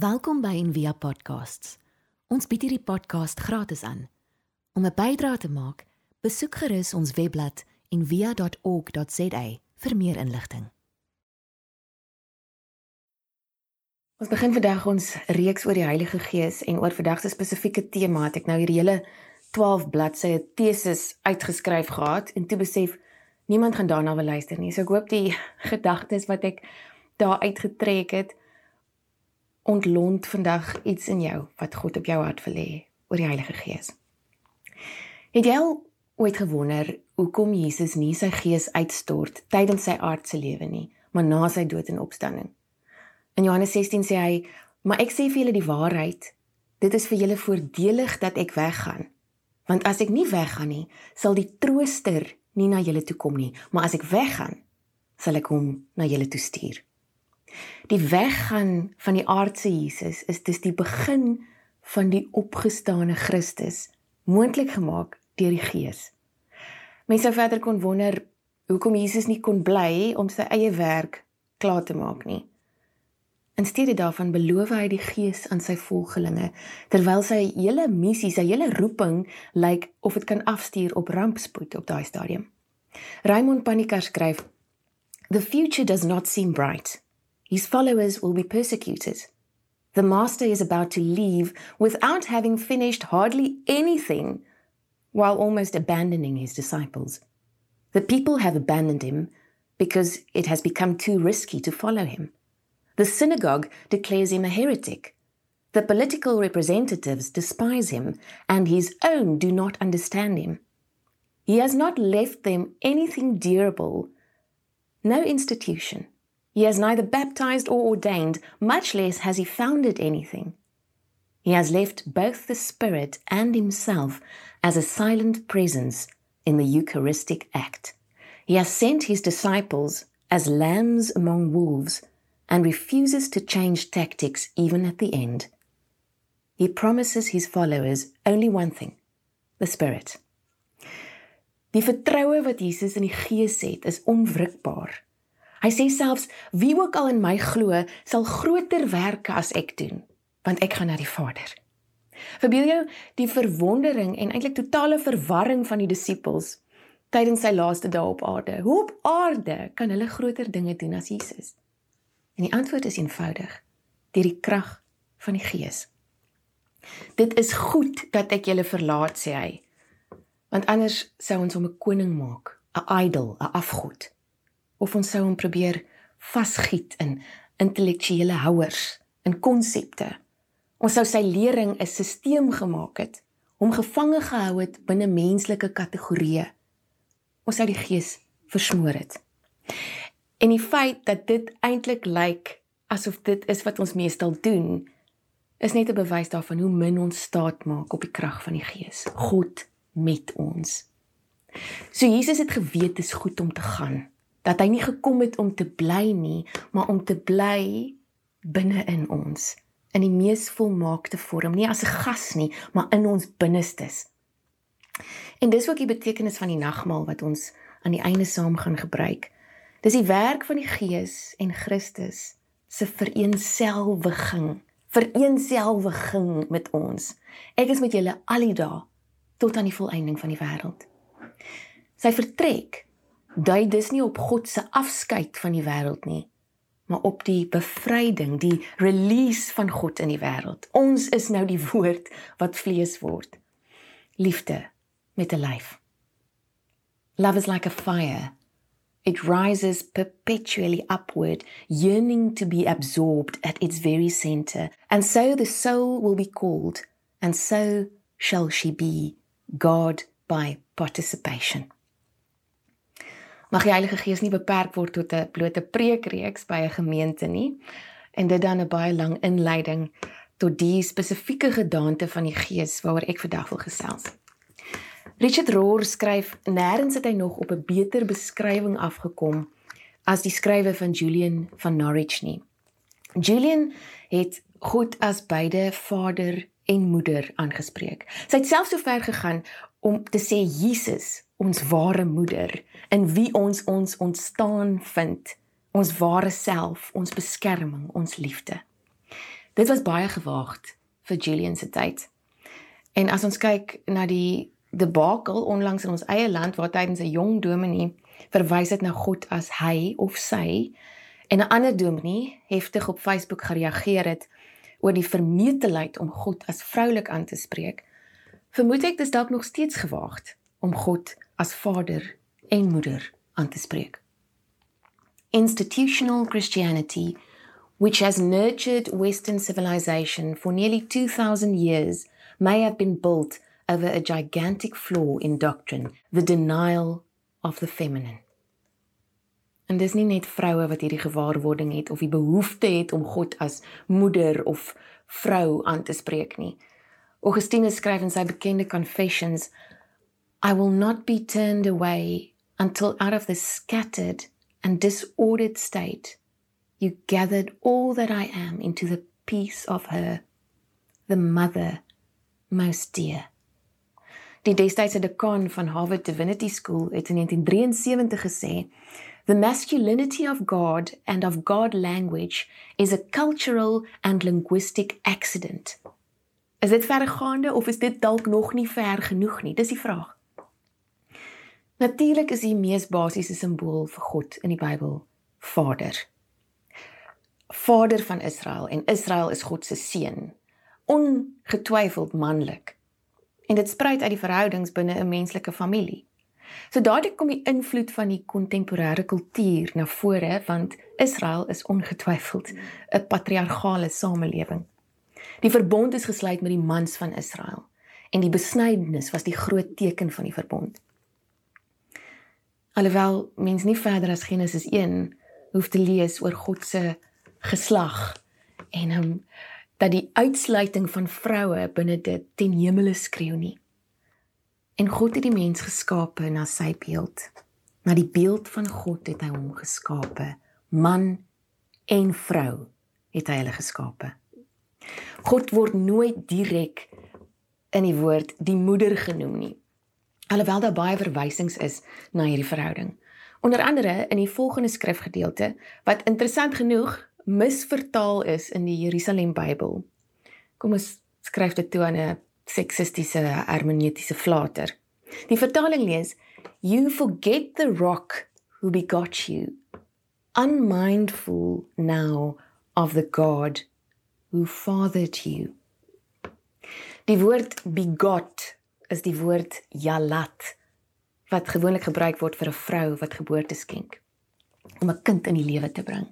Welkom by Envia Podcasts. Ons bied hierdie podcast gratis aan. Om 'n bydrae te maak, besoek gerus ons webblad en via.org.za vir meer inligting. Ons begin vandag ons reeks oor die Heilige Gees en oor vandag se spesifieke tema. Ek nou hierdie hele 12 bladsye teses uitgeskryf gehad en toe besef niemand gaan daarna wil luister nie. So ek hoop die gedagtes wat ek daar uitgetrek het ontlont vandag iets in jou wat God op jou hart wil hê oor die Heilige Gees. Het jy al ooit gewonder hoekom Jesus nie sy gees uitstort tydens sy aardse lewe nie, maar na sy dood en opstanding? In Johannes 16 sê hy: "Maar ek sê vir julle die waarheid, dit is vir julle voordelig dat ek weggaan. Want as ek nie weggaan nie, sal die Trooster nie na julle toe kom nie, maar as ek weggaan, sal ek hom na julle toe stuur." Die weggaan van die aardse Jesus is dis die begin van die opgestane Christus, moontlik gemaak deur die Gees. Mense sou verder kon wonder hoekom Jesus nie kon bly om sy eie werk klaar te maak nie. In steede daarvan beloof hy die Gees aan sy volgelinge terwyl sy hele missie, sy hele roeping lyk of dit kan afstuur op rampspoed op daai stadium. Raymond Panikar skryf: The future does not seem bright. His followers will be persecuted. The master is about to leave without having finished hardly anything while almost abandoning his disciples. The people have abandoned him because it has become too risky to follow him. The synagogue declares him a heretic. The political representatives despise him, and his own do not understand him. He has not left them anything durable, no institution. He has neither baptized or ordained, much less has he founded anything. He has left both the Spirit and himself as a silent presence in the Eucharistic act. He has sent his disciples as lambs among wolves and refuses to change tactics even at the end. He promises his followers only one thing the Spirit. Die vertroue wat Jesus in die Gees het, is onwrikbaar. Hy sê selfs wie ook al in my glo, sal groter werke as ek doen, want ek gaan na die Vader. Verbeel jou die verwondering en eintlik totale verwarring van die disippels tydens sy laaste dae op aarde. Hoe op aarde kan hulle groter dinge doen as Jesus? En die antwoord is eenvoudig: deur die krag van die Gees. Dit is goed dat ek julle verlaat, sê hy. Want anders sou ons hom 'n koning maak, 'n idol, 'n afgod. Of ons sou hom probeer vasgiet in intellektuele houers, in konsepte. Ons sou sy lering 'n stelsel gemaak het, hom gevange gehou het binne menslike kategorieë. Ons sou die gees versmoor het. En die feit dat dit eintlik lyk asof dit is wat ons meestal doen, is net 'n bewys daarvan hoe min ons staat maak op die krag van die Gees. God met ons. So Jesus het geweet dit is goed om te gaan, dat hy nie gekom het om te bly nie, maar om te bly binne in ons, in die mees volmaakte vorm, nie as 'n gas nie, maar in ons binnestes. En dis ook die betekenis van die nagmaal wat ons aan die einde saam gaan gebruik. Dis die werk van die Gees en Christus se vereenselwiging, vereenselwiging met ons. Ek is met julle al die dae tot aan die volëinding van die wêreld. Sy vertrek dui dus nie op God se afskeid van die wêreld nie, maar op die bevryding, die release van God in die wêreld. Ons is nou die woord wat vlees word. Liefde met 'n lyf. Love is like a fire It rises perpetually upward, yearning to be absorbed at its very center. And so the soul will be called, and so shall she be, God by participation. Mag die Heilige Gees nie beperk word tot 'n blote preekreeks by 'n gemeente nie en dit dan 'n baie lang inleiding tot die spesifieke gedaante van die Gees waaroor ek vandag wil gesels. Richard Rohr skryf nêrens het hy nog op 'n beter beskrywing afgekom as die skrywe van Julian van Norwich nie. Julian het God as beide vader en moeder aangespreek. Sy het selfs so ver gegaan om te sê Jesus, ons ware moeder, in wie ons ons ontstaan vind, ons ware self, ons beskerming, ons liefde. Dit was baie gewaagd vir Julian se tyd. En as ons kyk na die debakel onlangs in ons eie land waar tydens 'n jong dominee verwys dit na God as hy of sy en 'n ander dominee heftig op Facebook gereageer het oor die vermetelheid om God as vroulik aan te spreek, vermoed ek dis dalk nog steeds gewaagd om God as vader en moeder aan te spreek. Institutional Christianity which has nurtured Western civilization for nearly 2,000 years, may have been built over a gigantic flaw in doctrine the denial of the feminine. En dis nie net vroue wat hierdie gewaarwording het of die behoefte het om God as moeder of vrou aan te spreek nie. Augustinus skryf in sy bekende Confessions, I will not be turned away until out of the scattered and disordered state you gathered all that I am into the peace of her, the mother most dear. Die destydse dekaan van Harvard Divinity School het in 1973 gesê, "The masculinity of God and of God language is a cultural and linguistic accident." Is dit vergaande of is dit dalk nog nie ver genoeg nie? Dis die vraag. Natuurlik is die mees basiese simbool vir God in die Bybel Vader. Vader van Israel en Israel is God se seun. Ongetwyfeld manlik. En dit spruit uit die verhoudings binne 'n menslike familie. So daardie kom die invloed van die kontemporêre kultuur na vore want Israel is ongetwyfeld 'n patriargale samelewing. Die verbond is gesluit met die mans van Israel en die besnydenis was die groot teken van die verbond. Alhoewel mens nie verder as Genesis 1 hoef te lees oor God se geslag en hom um, dat die uitsluiting van vroue binne dit ten hemele skreeu nie. En God het die mens geskape na sy beeld. Na die beeld van God het hy hom geskape. Man en vrou het hy hulle geskape. God word nooit direk in die woord die moeder genoem nie. Alhoewel daar baie verwysings is na hierdie verhouding. Onder andere in die volgende skrifgedeelte wat interessant genoeg misvertaal is in die Jerusalem Bybel. Kom ons skryf dit toe aan 'n seksistiese hermeneutiese flater. Die vertaling lees: You forget the rock who begot you, unmindful now of the God who fathered you. Die woord begot is die woord yalat wat gewoonlik gebruik word vir 'n vrou wat geboorte skenk om 'n kind in die lewe te bring.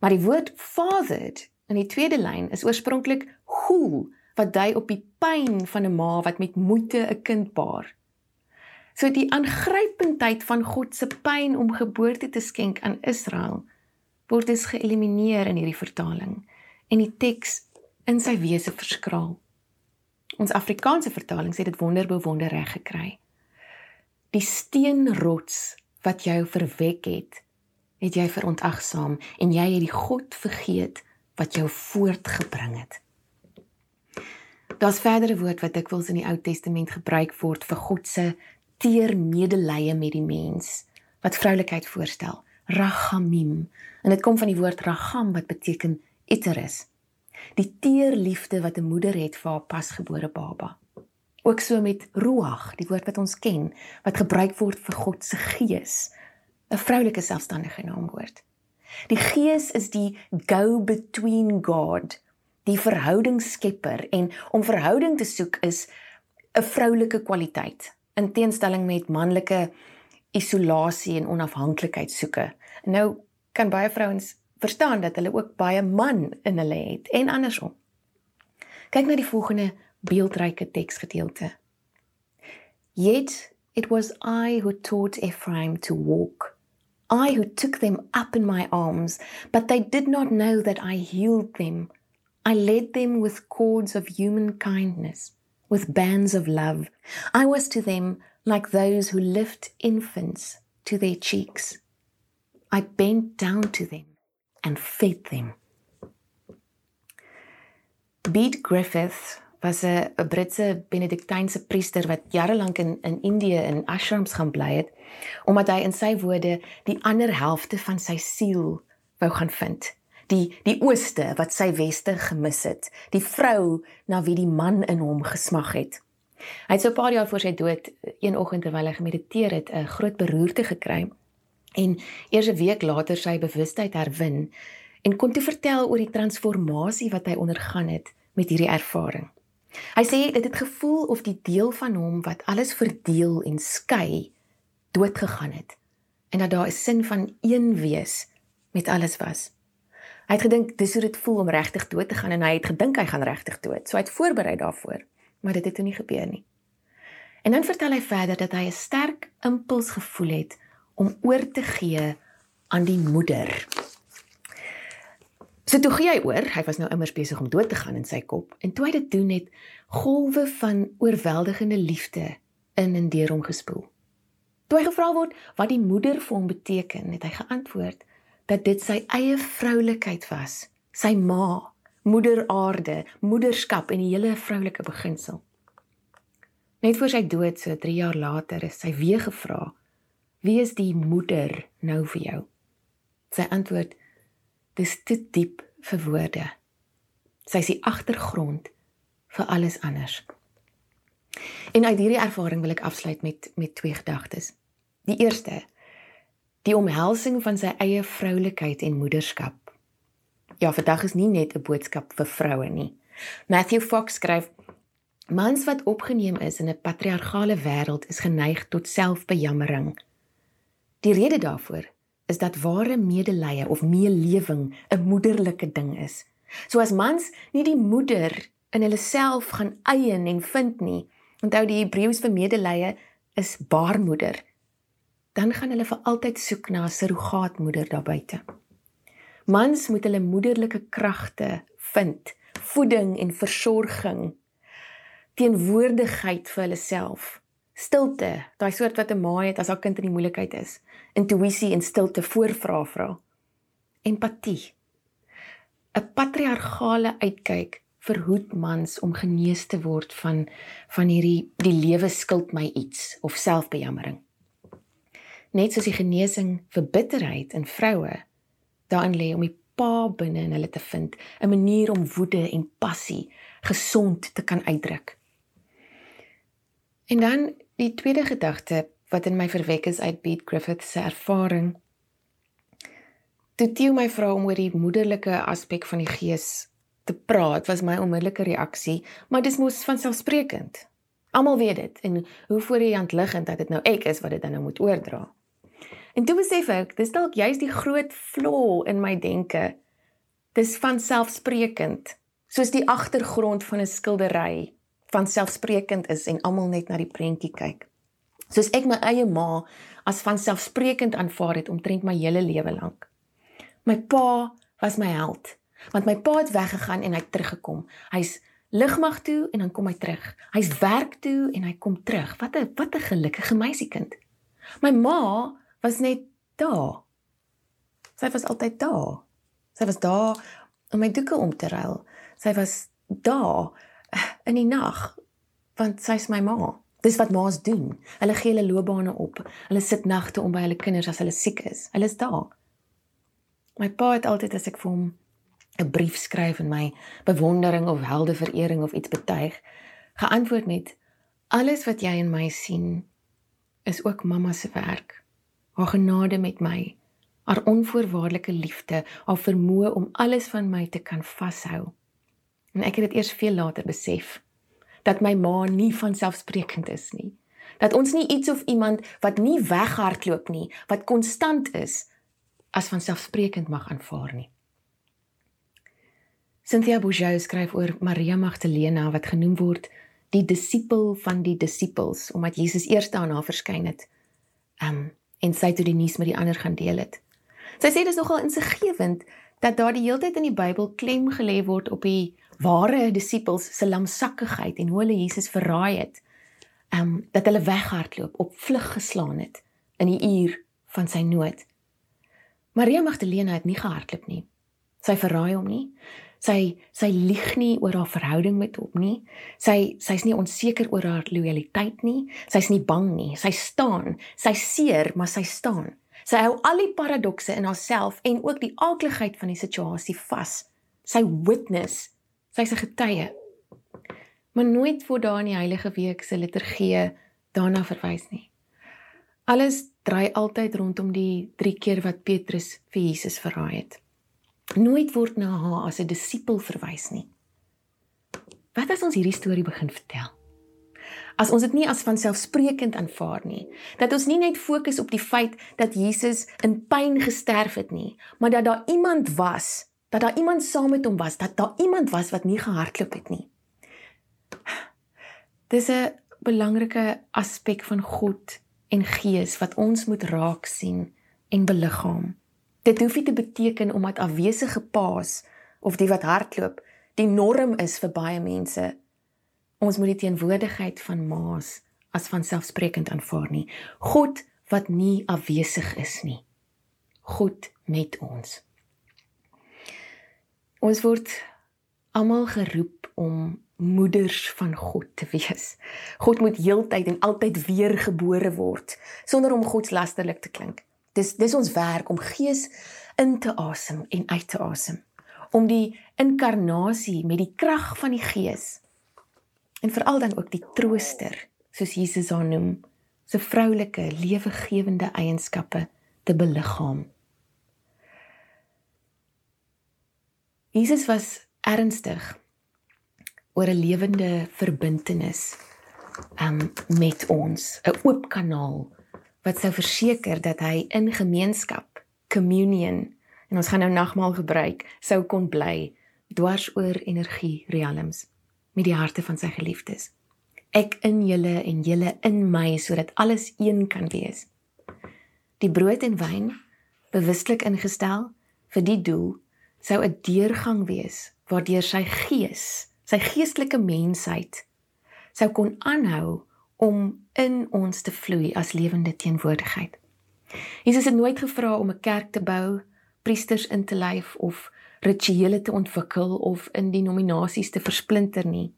Maar die woord fathered in die tweede lyn is oorspronklik hu wat dui op die pyn van 'n ma wat met moeite 'n kind baar. So die aangrypendheid van God se pyn om geboorte te skenk aan Israel word dus geëlimineer in hierdie vertaling en die teks in sy wese verskraal. Ons Afrikaanse vertaling sê dit wonderbewonder reg gekry. Die steenrots wat jou verwek het, het jy verontagsaam en jy het die God vergeet wat jou voortgebring het. Daar's verdere woord wat dikwels in die Ou Testament gebruik word vir God se teer medelee met die mens wat vroulikheid voorstel, rachamim. En dit kom van die woord racham wat beteken iteris. Die teer liefde wat 'n moeder het vir haar pasgebore baba. Ook so met ruach, die woord wat ons ken, wat gebruik word vir God se gees 'n vroulike selfstandige naamwoord. Die Gees is die go between God, die verhoudingsskepper en om verhouding te soek is 'n vroulike kwaliteit in teenstelling met manlike isolasie en onafhanklikheid soeke. Nou kan baie vrouens verstaan dat hulle ook baie man in hulle het en andersom. Kyk na die volgende beeldryke teksgedeelte. Yet it was I who taught Ephraim to walk I who took them up in my arms, but they did not know that I healed them. I led them with cords of human kindness, with bands of love. I was to them like those who lift infants to their cheeks. I bent down to them and fed them. Beat Griffith was 'n Britse Benediktynse priester wat jare lank in in Indië in ashrams gaan bly het omdat hy in sy woorde die ander helfte van sy siel wou gaan vind. die die ooste wat sy weste gemis het, die vrou na wie die man in hom gesmag het. Hy het so 'n paar jaar voor sy dood een oggend terwyl hy gemediteer het, 'n groot beroerte gekry en eers 'n week later sy bewustheid herwin en kon toe vertel oor die transformasie wat hy ondergaan het met hierdie ervaring. Hy sê dit het gevoel of die deel van hom wat alles verdeel en skei dood gegaan het en dat daar 'n sin van een wees met alles was. Hy het gedink dis hoe dit voel om regtig dood te gaan en hy het gedink hy gaan regtig dood. So hy het voorberei daarvoor, maar dit het toe nie gebeur nie. En dan vertel hy verder dat hy 'n sterk impuls gevoel het om oor te gee aan die moeder. So toe gee hy oor, hy was nou immers besig om dood te gaan in sy kop en toe hy dit doen het golwe van oorweldigende liefde in en deur hom gespoel. Toe hy gevra word wat die moeder vir hom beteken, het hy geantwoord dat dit sy eie vroulikheid was, sy ma, moeder aarde, moederskap en die hele vroulike beginsel. Net voor sy dood so 3 jaar later is sy weer gevra: "Wie is die moeder nou vir jou?" Sy antwoord: "Dis te diep vir woorde. Sy is die agtergrond vir alles anders." En uit hierdie ervaring wil ek afsluit met met twee gedagtes. Die eerste: die omhelsing van sy eie vroulikheid en moederskap. Ja, vandag is nie net 'n boodskap vir vroue nie. Matthew Fox skryf: Mans wat opgeneem is in 'n patriargale wêreld is geneig tot selfbejammering. Die rede daarvoor is dat ware medelee of meelewing 'n moederlike ding is. So as mans nie die moeder in hulle self gaan eien en vind nie, Onthou die Hebreëus vir medelee is baarmoeder. Dan gaan hulle vir altyd soek na 'n surrogaatmoeder daar buite. Mans moet hulle moederlike kragte vind, voeding en versorging, teenwoordigheid vir hulle self, stilte, daai soort wat 'n ma het as haar kind in die moeilikheid is, intuïsie en stilte voorvra vra, empatie. 'n Patriargale uitkyk verhoed mans om genees te word van van hierdie die lewe skuld my iets of selfbejammering. Net soos die genesing vir bitterheid in vroue daarin lê om die pa binne in hulle te vind, 'n manier om woede en passie gesond te kan uitdruk. En dan die tweede gedagte wat in my verwek is uit Beat Griffith se ervaring. Toe Theo my vra om oor die moederlike aspek van die gees te praat was my onmiddellike reaksie, maar dis mos van selfsprekend. Almal weet dit en hoe voor die hand liggend dat dit nou ek is wat dit dan nou moet oordra. En toe besef ek, dis dalk juist die groot flaw in my denke. Dis van selfsprekend, soos die agtergrond van 'n skildery van selfsprekend is en almal net na die prentjie kyk. Soos ek my eie ma as van selfsprekend aanvaar het omtrent my hele lewe lank. My pa was my held want my pa het weggegaan en hy het teruggekom. Hy's lugmag toe en dan kom hy terug. Hy's werk toe en hy kom terug. Wat 'n wat 'n gelukkige meisiekind. My ma was net daar. Sy was altyd daar. Sy was daar om my doeke om te ruil. Sy was daar in die nag want sy's my ma. Dis wat ma's doen. Hulle gee hulle loopbane op. Hulle sit nagte om by hulle kinders as hulle siek is. Hulle is daar. My pa het altyd as ek vir hom 'n brief skryf en my bewondering of heldeverering of iets betuig, geantwoord met alles wat jy in my sien is ook mamma se werk. Haar genade met my, haar onvoorwaardelike liefde, haar vermoë om alles van my te kan vashou. En ek het dit eers veel later besef dat my ma nie van selfsprekend is nie. Dat ons nie iets of iemand wat nie weghardloop nie, wat konstant is, as van selfsprekend mag aanvaar nie. Cynthia Bourgeau skryf oor Maria Magdalena wat genoem word die disipel van die disippels omdat Jesus eers aan haar verskyn het. Um en sy toe die nuus met die ander gaan deel het. Sy sê dis nogal insiggewend dat daar die hele tyd in die Bybel klem gelê word op die ware disippels se lamsakkigheid en hoe hulle Jesus verraai het. Um dat hulle weghardloop, op vlug geslaan het in die uur van sy nood. Maria Magdalena het nie gehardloop nie. Sy verraai hom nie. Sy sy lieg nie oor haar verhouding met hom nie. Sy sy's nie onseker oor haar lojaliteit nie. Sy's nie bang nie. Sy staan. Sy seer, maar sy staan. Sy hou al die paradokse in haarself en ook die aakligheid van die situasie vas. Sy witness, sy's 'n getuie. Maar nooit word daar in die Heilige Week se liturgie daarna verwys nie. Alles draai altyd rondom die 3 keer wat Petrus vir Jesus verraai het. Nooit word na haar as 'n disipel verwys nie. Wat as ons hierdie storie begin vertel? As ons dit nie as vanselfsprekend aanvaar nie, dat ons nie net fokus op die feit dat Jesus in pyn gesterf het nie, maar dat daar iemand was, dat daar iemand saam met hom was, dat daar iemand was wat nie gehardloop het nie. Dis 'n belangrike aspek van God en Gees wat ons moet raak sien en beliggaam. Dit hoef nie te beteken omdat afwesige paas of die wat hardloop die norm is vir baie mense. Ons moet die teenwoordigheid van maas as vanselfsprekend aanvaar nie. God wat nie afwesig is nie. God met ons. Ons word almal geroep om moeders van God te wees. God moet heeltyd en altyd weer gebore word sonder om godslasterlik te klink. Dis dis ons werk om gees in te asem en uit te asem. Om die inkarnasie met die krag van die gees en veral dan ook die trooster, soos Jesus haar noem, se vroulike lewegewende eienskappe te beliggaam. Jesus was ernstig oor 'n lewende verbintenis um met ons, 'n oop kanaal wat sou verseker dat hy in gemeenskap, communion, en ons gaan nou nagmaal gebruik, sou kon bly dwars oor energie realms met die harte van sy geliefdes. Ek in julle en julle in my sodat alles een kan wees. Die brood en wyn bewuslik ingestel vir die doel sou 'n deurgang wees waardeur sy gees sy geestelike mensheid sou kon aanhou om in ons te vloei as lewende teenwoordigheid. Jesus het nooit gevra om 'n kerk te bou, priesters in te lyf of rituele te ontwikkel of in die nominasies te versplinter nie.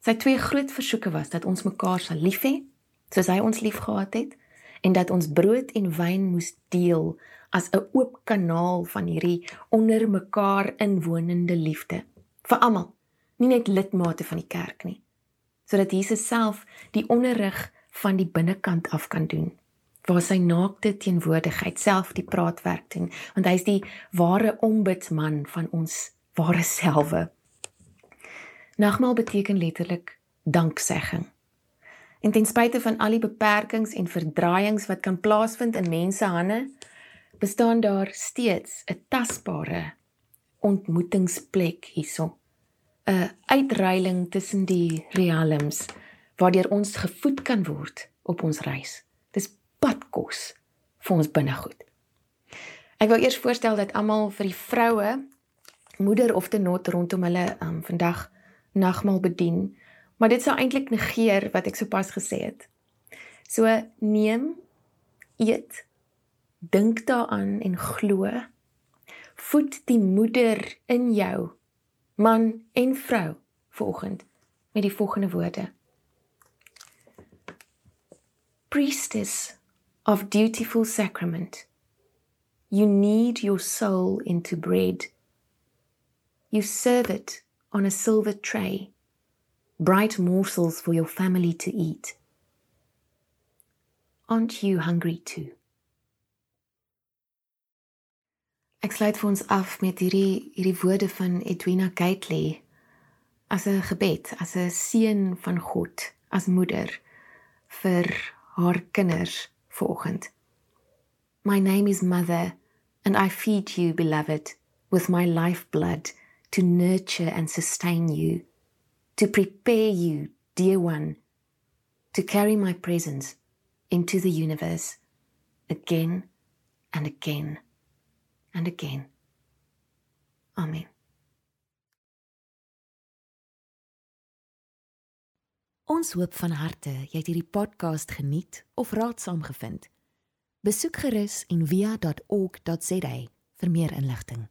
Sy twee groot versoeke was dat ons mekaar sal lief hê, soos hy ons liefgehad het, en dat ons brood en wyn moes deel as 'n oop kanaal van hierdie onder mekaar inwonende liefde vir almal nie net lidmate van die kerk nie sodat Jesus self die onderrig van die binnekant af kan doen waar sy naakte teenwoordigheid self die praatwerk doen want hy is die ware ombudsman van ons ware selwe. Nagmaal beteken letterlik danksegging en ten spyte van al die beperkings en verdraaiings wat kan plaasvind in mense hande bestaan daar steeds 'n tasbare ontmoetingsplek hierso 'n uitreiling tussen die realms waardeur ons gevoed kan word op ons reis. Dis padkos vir ons binnegoed. Ek wil eers voorstel dat almal vir die vroue moeder of te not rondom hulle um, vandag nagmaal bedien, maar dit sou eintlik negeer wat ek sopas gesê het. So neem eet dink daaraan en glo voed die moeder in jou man en vrou vanoggend met die volgende woorde. Priestess of dutiful sacrament. You knead your soul into bread. You serve it on a silver tray, bright morsels for your family to eat. Aren't you hungry too? Ek sluit vir ons af met hierdie hierdie woorde van Edwina Gately as 'n gebed, as 'n seën van God as moeder vir haar kinders vanoggend. My name is Mother and I feed you beloved with my lifeblood to nurture and sustain you, to prepare you, dear one, to carry my presence into the universe again and again and again. Amen. Ons hoop van harte jy het hierdie podcast geniet of raadsaam gevind. Besoek gerus en via.ok.za vir meer inligting.